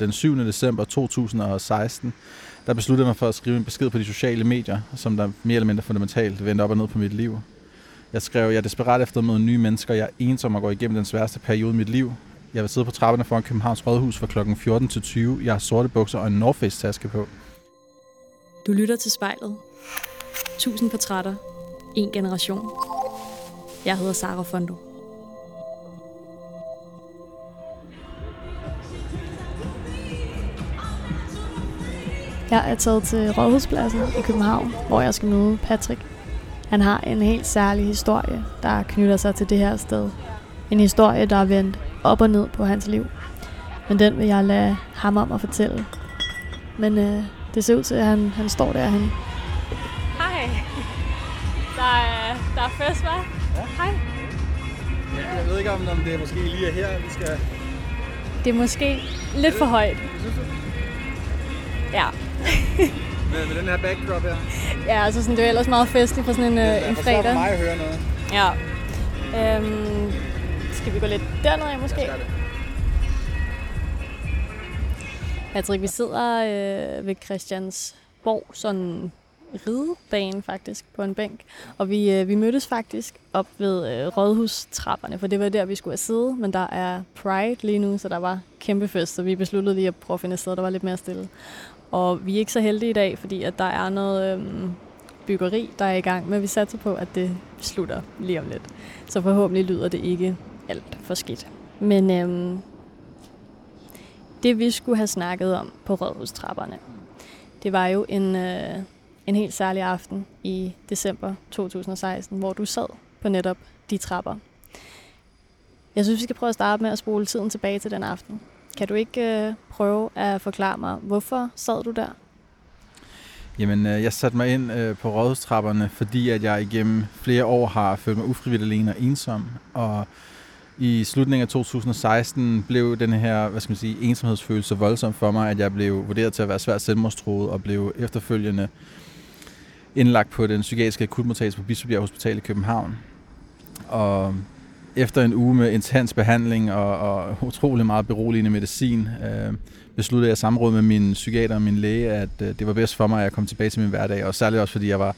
Den 7. december 2016, der besluttede jeg mig for at skrive en besked på de sociale medier, som der mere eller mindre fundamentalt vendte op og ned på mit liv. Jeg skrev, jeg er desperat efter at møde nye mennesker, jeg er ensom og går igennem den sværeste periode i mit liv. Jeg vil sidde på trapperne foran Københavns Rådhus fra kl. 14 til 20. Jeg har sorte bukser og en North Face taske på. Du lytter til spejlet. Tusind portrætter. En generation. Jeg hedder Sara Fondo. Jeg er taget til Rådhuspladsen i København, hvor jeg skal møde Patrick. Han har en helt særlig historie, der knytter sig til det her sted. En historie, der er vendt op og ned på hans liv. Men den vil jeg lade ham om at fortælle. Men øh, det ser ud til, at han, han står derhen. Hej. Der er, der er fest, hva'? Ja. Hej. Jeg ved ikke, om det er måske lige her, vi skal... Det er måske lidt for højt. Ja. Med, med den her backdrop her. Ja, altså sådan, det er ellers meget festligt for sådan en, øh, en fredag. at høre noget. Ja. Øhm, skal vi gå lidt derned af måske? Patrick, vi sidder øh, ved Christiansborg, sådan ridebane faktisk, på en bænk. Og vi, øh, vi mødtes faktisk op ved øh, rådhustrapperne, for det var der, vi skulle have siddet. Men der er Pride lige nu, så der var kæmpe fest, så vi besluttede lige at prøve at finde et sted, der var lidt mere stille. Og vi er ikke så heldige i dag, fordi at der er noget øhm, byggeri, der er i gang, men vi satser på, at det slutter lige om lidt. Så forhåbentlig lyder det ikke alt for skidt. Men øhm, det vi skulle have snakket om på Rådhustrapperne, det var jo en, øh, en helt særlig aften i december 2016, hvor du sad på netop de trapper. Jeg synes, vi skal prøve at starte med at spole tiden tilbage til den aften. Kan du ikke øh, prøve at forklare mig, hvorfor sad du der? Jamen, øh, jeg satte mig ind øh, på rådhustrapperne, fordi at jeg igennem flere år har følt mig ufrivilligt alene og ensom. Og i slutningen af 2016 blev den her, hvad skal man sige, ensomhedsfølelse voldsom for mig, at jeg blev vurderet til at være svært selvmordstroet og blev efterfølgende indlagt på den psykiatriske akutmodtagelse på Bispebjerg Hospital i København. Og efter en uge med intens behandling og, og utrolig meget beroligende medicin, øh, besluttede jeg samråd med min psykiater og min læge, at øh, det var bedst for mig, at jeg kom tilbage til min hverdag, og særligt også fordi jeg var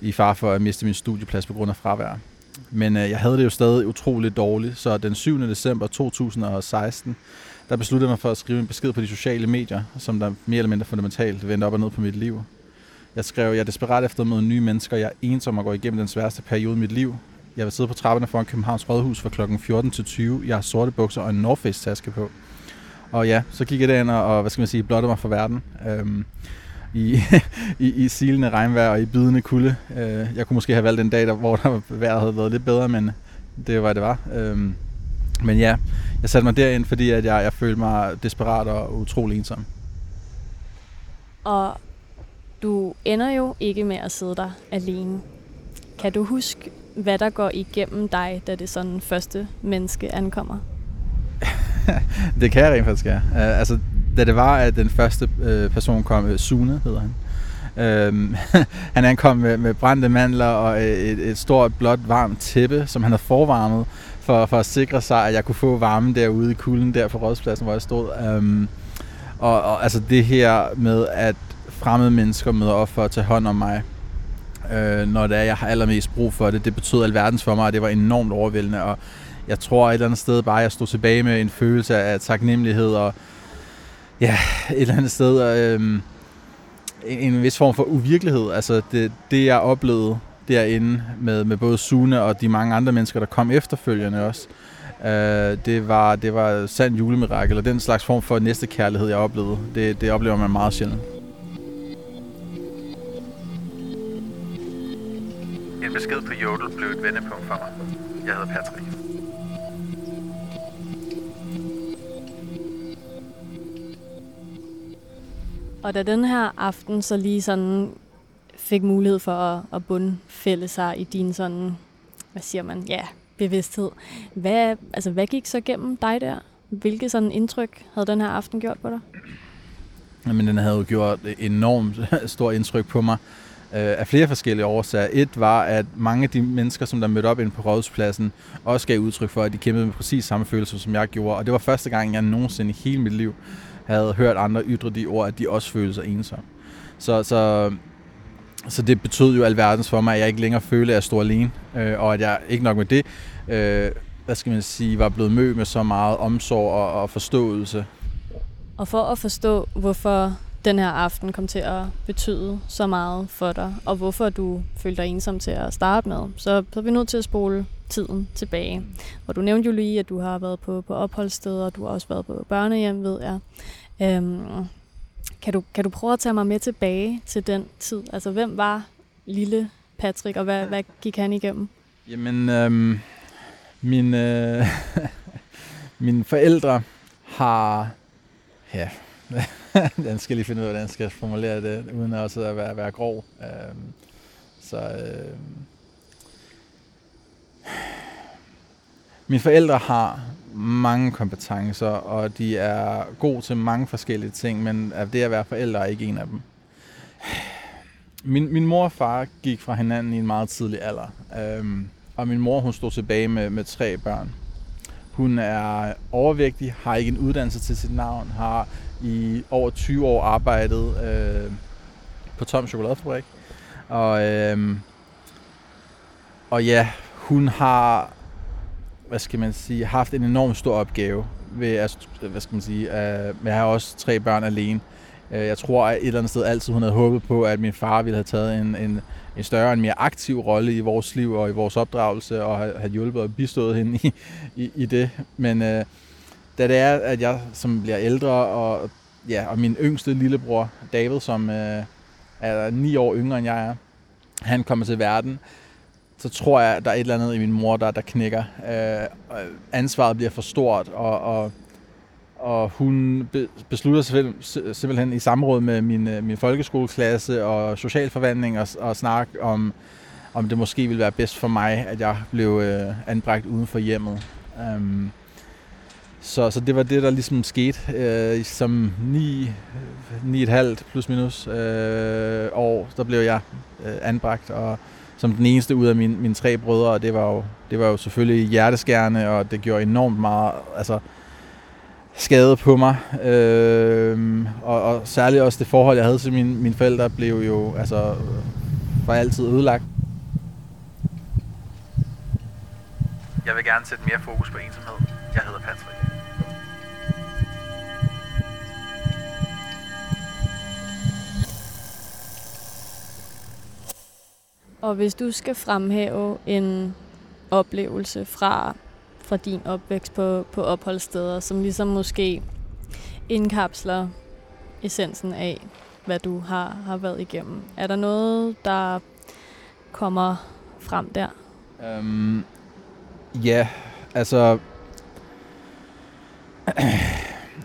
i far for at miste min studieplads på grund af fravær. Men øh, jeg havde det jo stadig utroligt dårligt, så den 7. december 2016, der besluttede jeg mig for at skrive en besked på de sociale medier, som der mere eller mindre fundamentalt vendte op og ned på mit liv. Jeg skrev, jeg er desperat efter at møde nye mennesker, jeg er ensom og går igennem den sværeste periode i mit liv. Jeg vil sidde på trapperne foran Københavns Rådhus fra kl. 14 til 20. Jeg har sorte bukser og en North Face taske på. Og ja, så gik jeg derind og, hvad skal man sige, blottede mig for verden. Øhm, i, i, i silende regnvejr og i bidende kulde. Øh, jeg kunne måske have valgt en dag, der, hvor der vejret havde været lidt bedre, men det var, det var. Øhm, men ja, jeg satte mig derind, fordi at jeg, jeg følte mig desperat og utrolig ensom. Og du ender jo ikke med at sidde der alene. Kan du huske, hvad der går igennem dig, da det sådan første menneske ankommer? det kan jeg rent faktisk, ja. Uh, altså, da det var, at den første uh, person kom, øh, Sune hedder han. Uh, han ankom med, med brændte mandler og et, et stort, blåt, varmt tæppe, som han havde forvarmet, for, for at sikre sig, at jeg kunne få varmen derude i kulden der på rådspladsen, hvor jeg stod. Um, og, og altså det her med, at fremmede mennesker møder op for at tage hånd om mig, øh, når det er, jeg har allermest brug for det. Det betød alverdens for mig, og det var enormt overvældende, og jeg tror et eller andet sted bare, at jeg stod tilbage med en følelse af taknemmelighed, og ja, et eller andet sted øh, en, en vis form for uvirkelighed. Altså det, det jeg oplevede derinde med, med både Sune og de mange andre mennesker, der kom efterfølgende også, øh, det, var, det var sand julemirakel, og den slags form for næste kærlighed, jeg oplevede, det, det oplever man meget sjældent. Vendepunkt for mig. Jeg hedder Patrick. Og da den her aften så lige sådan fik mulighed for at, at bundfælde sig i din sådan, hvad siger man, ja, bevidsthed. Hvad, altså, hvad gik så gennem dig der? Hvilket sådan indtryk havde den her aften gjort på dig? Jamen, den havde jo gjort enormt stort indtryk på mig Øh, af flere forskellige årsager. Et var, at mange af de mennesker, som der mødte op ind på rådhuspladsen, også gav udtryk for, at de kæmpede med præcis samme følelser, som jeg gjorde. Og det var første gang, jeg nogensinde i hele mit liv havde hørt andre ytre de ord, at de også følte sig ensomme. Så, så, så det betød jo alverdens for mig, at jeg ikke længere følte, at jeg stod alene, øh, og at jeg ikke nok med det, øh, hvad skal man sige, var blevet mødt med så meget omsorg og, og forståelse. Og for at forstå, hvorfor den her aften kom til at betyde så meget for dig, og hvorfor du følte dig ensom til at starte med, så, så er vi nødt til at spole tiden tilbage. Og du nævnte jo lige, at du har været på, på opholdssteder, og du har også været på børnehjem, ved jeg. Øhm, kan, du, kan du prøve at tage mig med tilbage til den tid? Altså, hvem var lille Patrick, og hvad, hvad gik han igennem? Jamen, øhm, min, øh, mine forældre har... Ja, den skal lige finde ud af, hvordan jeg skal formulere det, uden også at være, være grov. Øhm, så... Øh, mine forældre har mange kompetencer, og de er gode til mange forskellige ting, men det at være forældre er ikke en af dem. Min, min mor og far gik fra hinanden i en meget tidlig alder, øhm, og min mor hun stod tilbage med, med tre børn. Hun er overvægtig, har ikke en uddannelse til sit navn, har i over 20 år arbejdet øh, på Tom Chokoladefabrik. Og, øh, og ja, hun har hvad skal man sige, haft en enorm stor opgave ved at, hvad skal man sige, øh, med at have også tre børn alene. Øh, jeg tror at et eller andet sted altid, hun havde håbet på, at min far ville have taget en, en, en større, en mere aktiv rolle i vores liv og i vores opdragelse, og have hjulpet og bistået hende i, i, i det. Men øh, da det er, at jeg som bliver ældre, og, ja, og min yngste lillebror, David, som øh, er ni år yngre end jeg er, han kommer til verden, så tror jeg, at der er et eller andet i min mor, der, der knækker. Øh, ansvaret bliver for stort, og, og, og hun beslutter sig simpelthen i samråd med min, øh, min folkeskoleklasse og socialforvandling og, og snak om, om det måske ville være bedst for mig, at jeg blev øh, anbragt uden for hjemmet. Øh, så, så det var det, der ligesom skete øh, som ni, ni et halvt plus minus øh, år, der blev jeg øh, anbragt, og som den eneste ud af mine, mine tre brødre, og det var, jo, det var jo selvfølgelig hjerteskærende, og det gjorde enormt meget altså, skade på mig. Øh, og, og særligt også det forhold, jeg havde til mine, mine forældre, blev jo altså, var altid ødelagt. Jeg vil gerne sætte mere fokus på ensomhed. Jeg hedder Patrick. Og hvis du skal fremhæve en oplevelse fra, fra din opvækst på, på opholdssteder, som ligesom måske indkapsler essensen af, hvad du har, har været igennem. Er der noget, der kommer frem der? Um, ja, altså...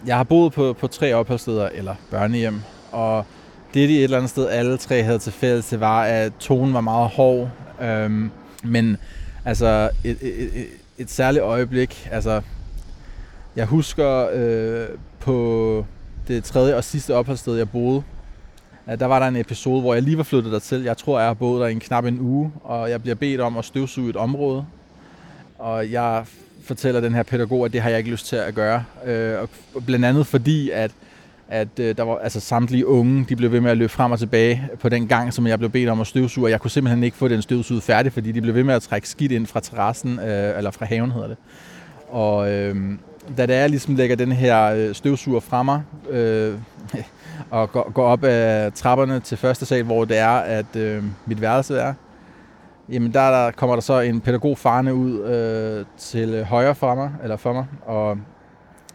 jeg har boet på, på tre opholdssteder, eller børnehjem, og det, de et eller andet sted alle tre havde til fælles, det var, at tonen var meget hård. Øhm, men altså, et, et, et, et særligt øjeblik, altså, jeg husker øh, på det tredje og sidste opholdssted, jeg boede, at der var der en episode, hvor jeg lige var flyttet dertil. Jeg tror, jeg har boet der i en knap en uge, og jeg bliver bedt om at støvsuge et område. Og jeg fortæller den her pædagog, at det har jeg ikke lyst til at gøre. Øh, og blandt andet fordi, at at øh, der var altså samtlige unge, de blev ved med at løbe frem og tilbage på den gang, som jeg blev bedt om at støvsuge, og jeg kunne simpelthen ikke få den støvsuget færdig, fordi de blev ved med at trække skidt ind fra terrassen, øh, eller fra haven hedder det. Og øh, da det er, ligesom lægger den her øh, støvsuger fra mig, øh, og går, går op ad trapperne til første sal, hvor det er, at øh, mit værelse er, jamen der, der kommer der så en pædagog farne ud øh, til øh, højre for mig, eller for mig, og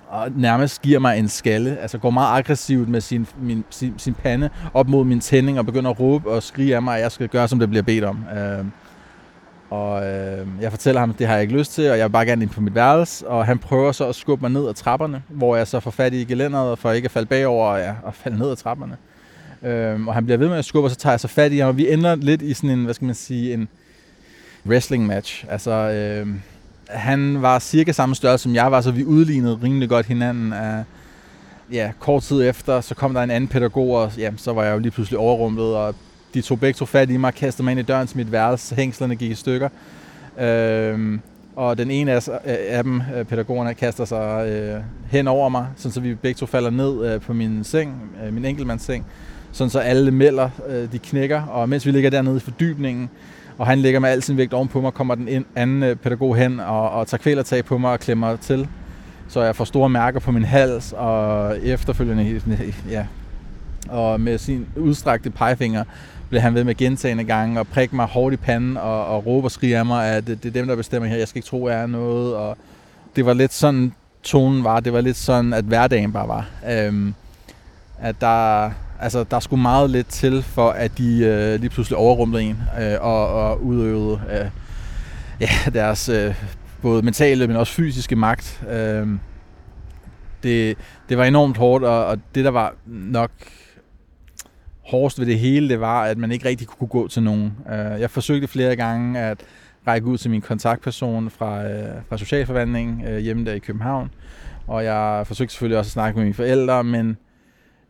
og nærmest giver mig en skalle, altså går meget aggressivt med sin, min, sin, sin pande op mod min tænding og begynder at råbe og skrige af mig, at jeg skal gøre, som det bliver bedt om. Øh, og øh, jeg fortæller ham, at det har jeg ikke lyst til, og jeg vil bare gerne ind på mit værelse, og han prøver så at skubbe mig ned ad trapperne, hvor jeg så får fat i gelænderet, for ikke at falde bagover og, ja, og falde ned ad trapperne. Øh, og han bliver ved med at skubbe, og så tager jeg så fat i ham, og vi ender lidt i sådan en, hvad skal man sige, en wrestling match. Altså, øh, han var cirka samme størrelse som jeg var, så vi udlignede rimelig godt hinanden. Uh, ja, kort tid efter, så kom der en anden pædagog, og ja, så var jeg jo lige pludselig overrumlet, og de tog begge to fat i mig, kastede mig ind i døren til mit værelse, hængslerne gik i stykker. Uh, og den ene af, af dem, øh, pædagogerne, kaster sig øh, hen over mig, sådan så vi begge to falder ned øh, på min seng, øh, min enkeltmandsseng, sådan så alle melder, øh, de knækker, og mens vi ligger dernede i fordybningen, og han ligger med al sin vægt ovenpå mig, kommer den anden øh, pædagog hen og, og tager kvælertag på mig og klemmer til, så jeg får store mærker på min hals, og efterfølgende, ja, og med sin udstrakte pegefinger, blev han ved med gentagende gange og prikke mig hårdt i panden og, og råbe og skrige af mig, at det, det er dem, der bestemmer her, jeg skal ikke tro, jeg er noget. Og det var lidt sådan, tonen var, det var lidt sådan, at hverdagen bare var. Øhm, at der, altså, der skulle meget lidt til, for at de øh, lige pludselig overrumlede en øh, og, og udøvede øh, ja, deres øh, både mentale, men også fysiske magt. Øh, det, det var enormt hårdt, og, og det der var nok hårdest ved det hele, det var, at man ikke rigtig kunne gå til nogen. Øh, jeg forsøgte flere gange at række ud til min kontaktperson fra, øh, fra Socialforvaltningen øh, hjemme der i København, og jeg forsøgte selvfølgelig også at snakke med mine forældre, men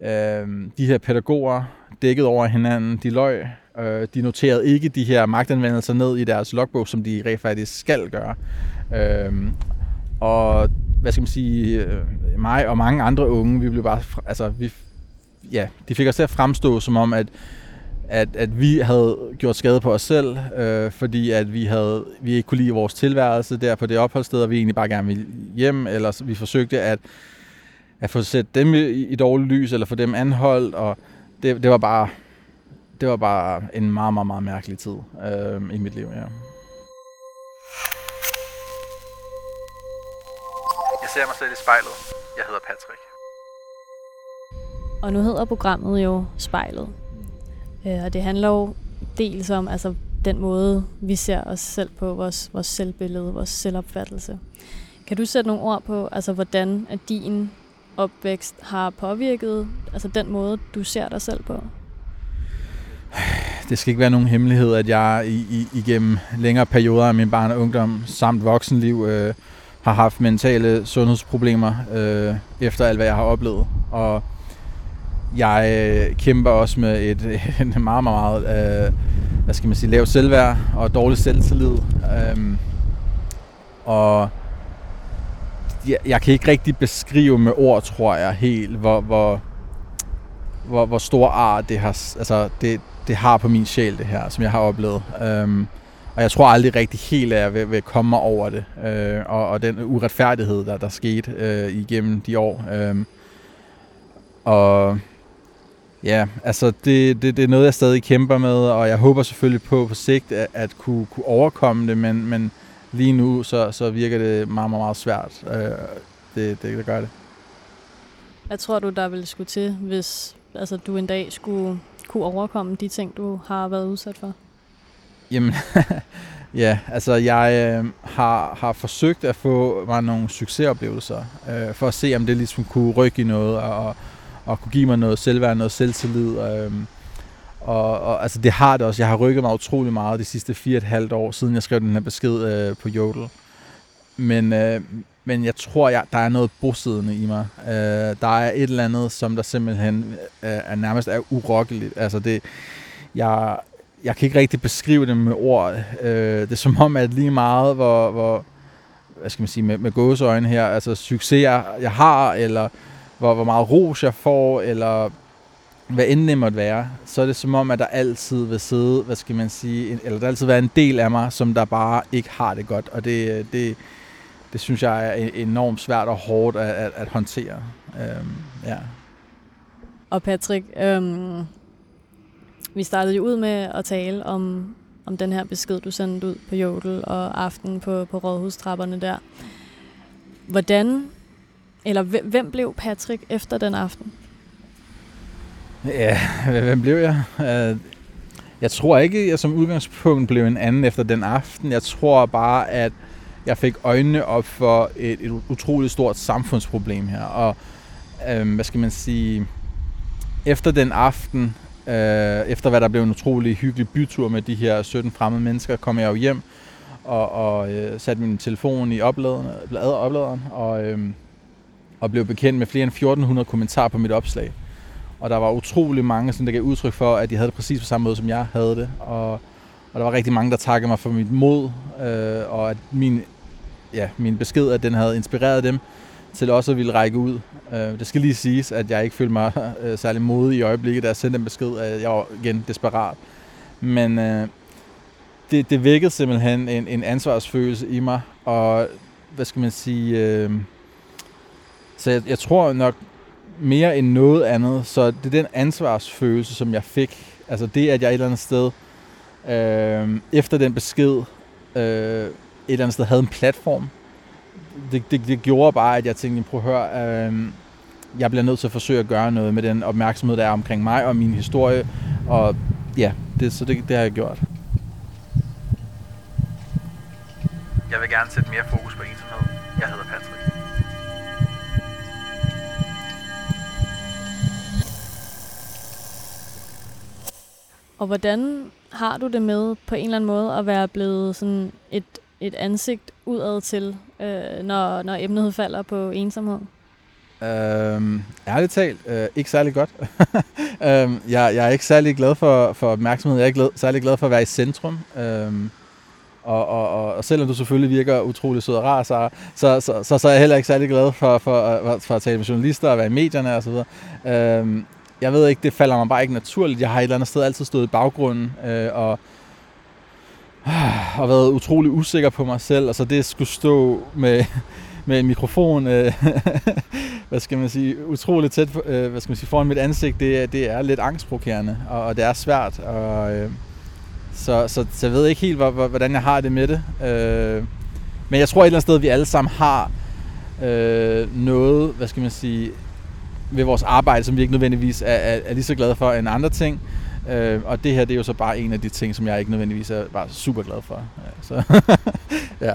øh, de her pædagoger dækkede over hinanden, de løg, øh, de noterede ikke de her magtanvendelser ned i deres logbog, som de rent faktisk skal gøre. Øh, og hvad skal man sige, øh, mig og mange andre unge, vi blev bare, altså vi ja, de fik os til at fremstå som om, at, at, at vi havde gjort skade på os selv, øh, fordi at vi, havde, vi ikke kunne lide vores tilværelse der på det opholdssted, og vi egentlig bare gerne ville hjem, eller vi forsøgte at, at få sat dem i, i dårligt lys, eller få dem anholdt, og det, det var bare det var bare en meget, meget, meget mærkelig tid øh, i mit liv, ja. Jeg ser mig selv i spejlet. Jeg hedder Patrick. Og nu hedder programmet jo Spejlet. Øh, og det handler jo dels om altså, den måde, vi ser os selv på, vores, vores selvbillede, vores selvopfattelse. Kan du sætte nogle ord på, altså, hvordan at din opvækst har påvirket altså, den måde, du ser dig selv på? Det skal ikke være nogen hemmelighed, at jeg i, i, igennem længere perioder af min barn og ungdom samt voksenliv øh, har haft mentale sundhedsproblemer øh, efter alt, hvad jeg har oplevet. Og jeg øh, kæmper også med et, et meget, meget, meget øh, hvad skal man sige, lavt selvværd og dårlig selvtillid. Øh, og jeg, jeg kan ikke rigtig beskrive med ord, tror jeg, helt, hvor, hvor, hvor, hvor stor art det har, altså det, det har på min sjæl, det her, som jeg har oplevet. Øhm, og jeg tror aldrig rigtig helt, at jeg vil, vil komme mig over det. Øh, og, og den uretfærdighed, der, der skete øh, igennem de år. Øh, og Ja, altså det, det, det er noget, jeg stadig kæmper med, og jeg håber selvfølgelig på på sigt at, at kunne, kunne overkomme det, men, men lige nu så, så virker det meget, meget, meget svært. Øh, det, det, det gør det. Hvad tror du, der ville skulle til, hvis altså, du en dag skulle kunne overkomme de ting, du har været udsat for? Jamen, ja, altså jeg øh, har, har forsøgt at få mig nogle succesoplevelser, øh, for at se, om det ligesom kunne rykke i noget, og, og kunne give mig noget selvværd, noget selvtillid. Øhm, og, og altså det har det også. Jeg har rykket mig utrolig meget de sidste fire og et halvt år, siden jeg skrev den her besked øh, på Jodel. Men, øh, men jeg tror, jeg, der er noget bosiddende i mig. Øh, der er et eller andet, som der simpelthen øh, er nærmest er urokkeligt. Altså det, jeg, jeg kan ikke rigtig beskrive det med ord. Øh, det er som om, at lige meget, hvor, hvor hvad skal man sige, med, med gåseøjne her, altså succes jeg, jeg har, eller hvor, hvor meget ros jeg får, eller hvad end det måtte være, så er det som om, at der altid vil sidde, hvad skal man sige, eller der altid være en del af mig, som der bare ikke har det godt, og det, øh, det, det synes jeg er e- enormt svært og hårdt at, at, at håndtere. Øhm, ja. Og Patrick, øhm, vi startede jo ud med at tale om, om den her besked, du sendte ud på Jodel og aften på, på rådhustrapperne der. Hvordan eller hvem blev Patrick efter den aften? Ja, hvem blev jeg? Øh, jeg tror ikke, jeg som udgangspunkt blev en anden efter den aften. Jeg tror bare, at jeg fik øjnene op for et, et utroligt stort samfundsproblem her. Og øh, hvad skal man sige? Efter den aften, øh, efter hvad der blev en utrolig hyggelig bytur med de her 17 fremmede mennesker, kom jeg jo hjem og, og øh, satte min telefon i opladeren, opladeren og øh, og blev bekendt med flere end 1400 kommentarer på mit opslag. Og der var utrolig mange, som der gav udtryk for, at de havde det præcis på samme måde, som jeg havde det. Og, og der var rigtig mange, der takkede mig for mit mod, øh, og at min ja, min besked, at den havde inspireret dem til også at ville række ud. Øh, det skal lige siges, at jeg ikke følte mig øh, særlig modig i øjeblikket, da jeg sendte en besked, at jeg var igen desperat. Men øh, det, det vækkede simpelthen en, en ansvarsfølelse i mig, og hvad skal man sige... Øh, så jeg, jeg tror nok mere end noget andet, så det er den ansvarsfølelse, som jeg fik. Altså det, at jeg et eller andet sted, øh, efter den besked, øh, et eller andet sted havde en platform. Det, det, det gjorde bare, at jeg tænkte, prøv at høre, øh, jeg bliver nødt til at forsøge at gøre noget med den opmærksomhed, der er omkring mig og min historie. Og ja, det, så det, det har jeg gjort. Jeg vil gerne sætte mere fokus på ensomhed. Jeg hedder Patrick. Og hvordan har du det med på en eller anden måde at være blevet sådan et, et ansigt udad til, øh, når, når emnet falder på ensomhed? Øhm, ærligt talt, øh, ikke særlig godt. øhm, jeg, jeg er ikke særlig glad for, for opmærksomhed. Jeg er ikke glad, særlig glad for at være i centrum. Øhm, og, og, og, og selvom du selvfølgelig virker utrolig sød og rar, så, så, så, så, så er jeg heller ikke særlig glad for, for, for, for at tale med journalister og være i medierne osv. Øhm, jeg ved ikke, det falder mig bare ikke naturligt. Jeg har et eller andet sted altid stået i baggrunden øh, og, og været utrolig usikker på mig selv. Og så det skulle stå med, med en mikrofon, øh, hvad skal man sige, utroligt tæt øh, hvad skal man sige, foran mit ansigt, det, det er lidt angstprovokerende, og, og det er svært. Og, øh, så, så, så jeg ved ikke helt, hvordan jeg har det med det. Øh, men jeg tror et eller andet sted, at vi alle sammen har øh, noget, hvad skal man sige, ved vores arbejde, som vi ikke nødvendigvis er, er, er lige så glade for end andre ting. Øh, og det her, det er jo så bare en af de ting, som jeg ikke nødvendigvis er bare super glad for. Ja, så, ja.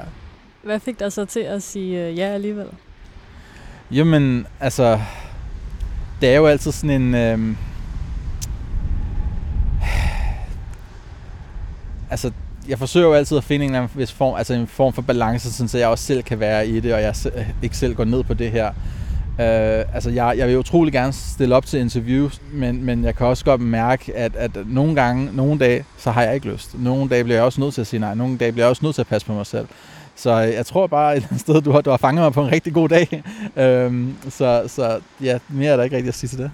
Hvad fik dig så til at sige øh, ja alligevel? Jamen, altså, det er jo altid sådan en... Øh, altså, jeg forsøger jo altid at finde en, en form, altså en form for balance, så jeg også selv kan være i det, og jeg ikke selv går ned på det her. Uh, altså, jeg, jeg vil utrolig gerne stille op til interviews, men, men jeg kan også godt mærke, at, at nogle gange, nogle dage, så har jeg ikke lyst. Nogle dage bliver jeg også nødt til at sige nej. Nogle dage bliver jeg også nødt til at passe på mig selv. Så øh, jeg tror bare et eller andet sted, du har, du har fanget mig på en rigtig god dag. Uh, så, så ja, mere er der ikke rigtigt at sige til det.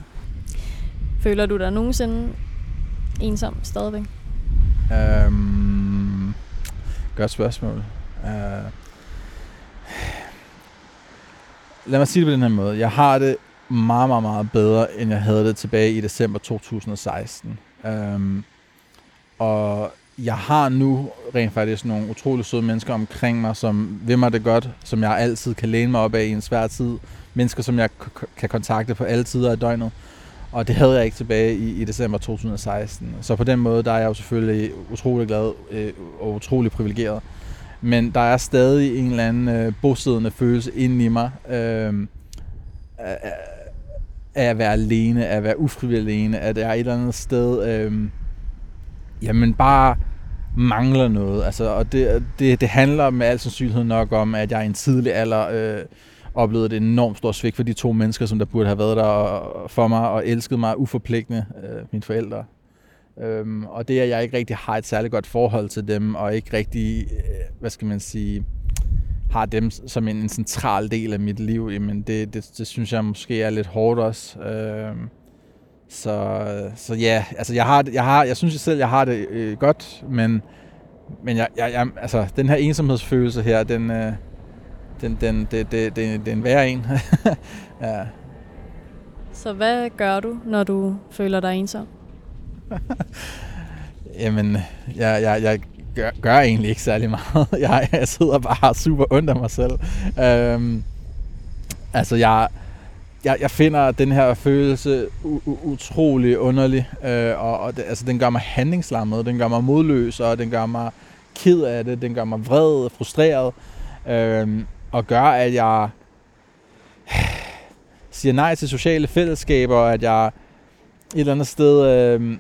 Føler du dig nogensinde ensom stadigvæk? Um, godt spørgsmål. Uh, lad mig sige det på den her måde. Jeg har det meget, meget, meget bedre, end jeg havde det tilbage i december 2016. Um, øhm, og jeg har nu rent faktisk nogle utrolig søde mennesker omkring mig, som vil mig det godt, som jeg altid kan læne mig op af i en svær tid. Mennesker, som jeg kan kontakte på alle tider af døgnet. Og det havde jeg ikke tilbage i, i december 2016. Så på den måde, der er jeg jo selvfølgelig utrolig glad øh, og utrolig privilegeret. Men der er stadig en eller anden øh, bosiddende følelse inde i mig, øh, af, af at være alene, af at være ufrivillig alene, at jeg er et eller andet sted, øh, jamen bare mangler noget. Altså, og det, det, det handler med al sandsynlighed nok om, at jeg i en tidlig alder øh, oplevede et enormt stort svigt for de to mennesker, som der burde have været der for mig og elsket mig uforpligtende, øh, mine forældre. Øhm, og det, at jeg ikke rigtig har et særligt godt forhold til dem, og ikke rigtig, øh, hvad skal man sige, har dem som en, en central del af mit liv, jamen det, det, det synes jeg måske er lidt hårdt også. Øhm, så, så ja, altså jeg har, jeg har, jeg synes jeg selv, jeg har det øh, godt, men, men jeg, jeg, jeg, altså den her ensomhedsfølelse her, den, øh, den, den, det, det, det, det er en værre en. ja. Så hvad gør du, når du føler dig ensom? Jamen, jeg, jeg, jeg gør, gør egentlig ikke særlig meget. Jeg, jeg sidder bare super ondt af mig selv. Øhm, altså, jeg, jeg, jeg finder den her følelse u- utrolig underlig, øh, og, og det, altså, den gør mig handlingslammet, den gør mig modløs, og den gør mig ked af det, den gør mig vred og frustreret, øh, og gør, at jeg siger nej til sociale fællesskaber, og at jeg et eller andet sted øh,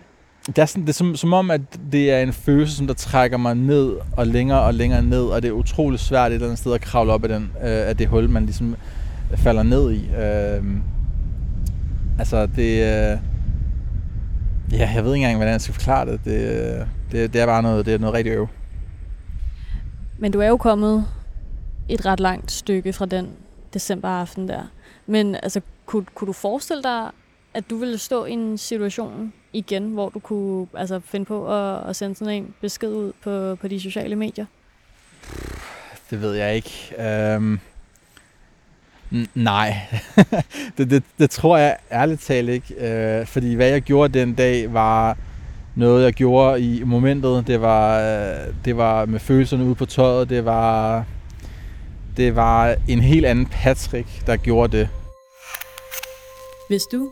det er, sådan, det er som, som om, at det er en følelse, som der trækker mig ned og længere og længere ned, og det er utrolig svært et eller andet sted at kravle op af, den, øh, af det hul, man ligesom falder ned i. Øh, altså, det... Øh, ja, jeg ved ikke engang, hvordan jeg skal forklare det. Det, øh, det, det er bare noget, det er noget rigtig øv. Men du er jo kommet et ret langt stykke fra den decemberaften der. Men altså, kunne, kunne du forestille dig, at du ville stå i en situation igen, hvor du kunne altså, finde på at, at sende sådan en besked ud på, på de sociale medier? Det ved jeg ikke. Um, nej, det, det, det tror jeg ærligt talt ikke. Uh, fordi hvad jeg gjorde den dag var noget, jeg gjorde i momentet. Det var, uh, det var med følelserne ude på tøjet. Det var, det var en helt anden Patrick, der gjorde det. Hvis du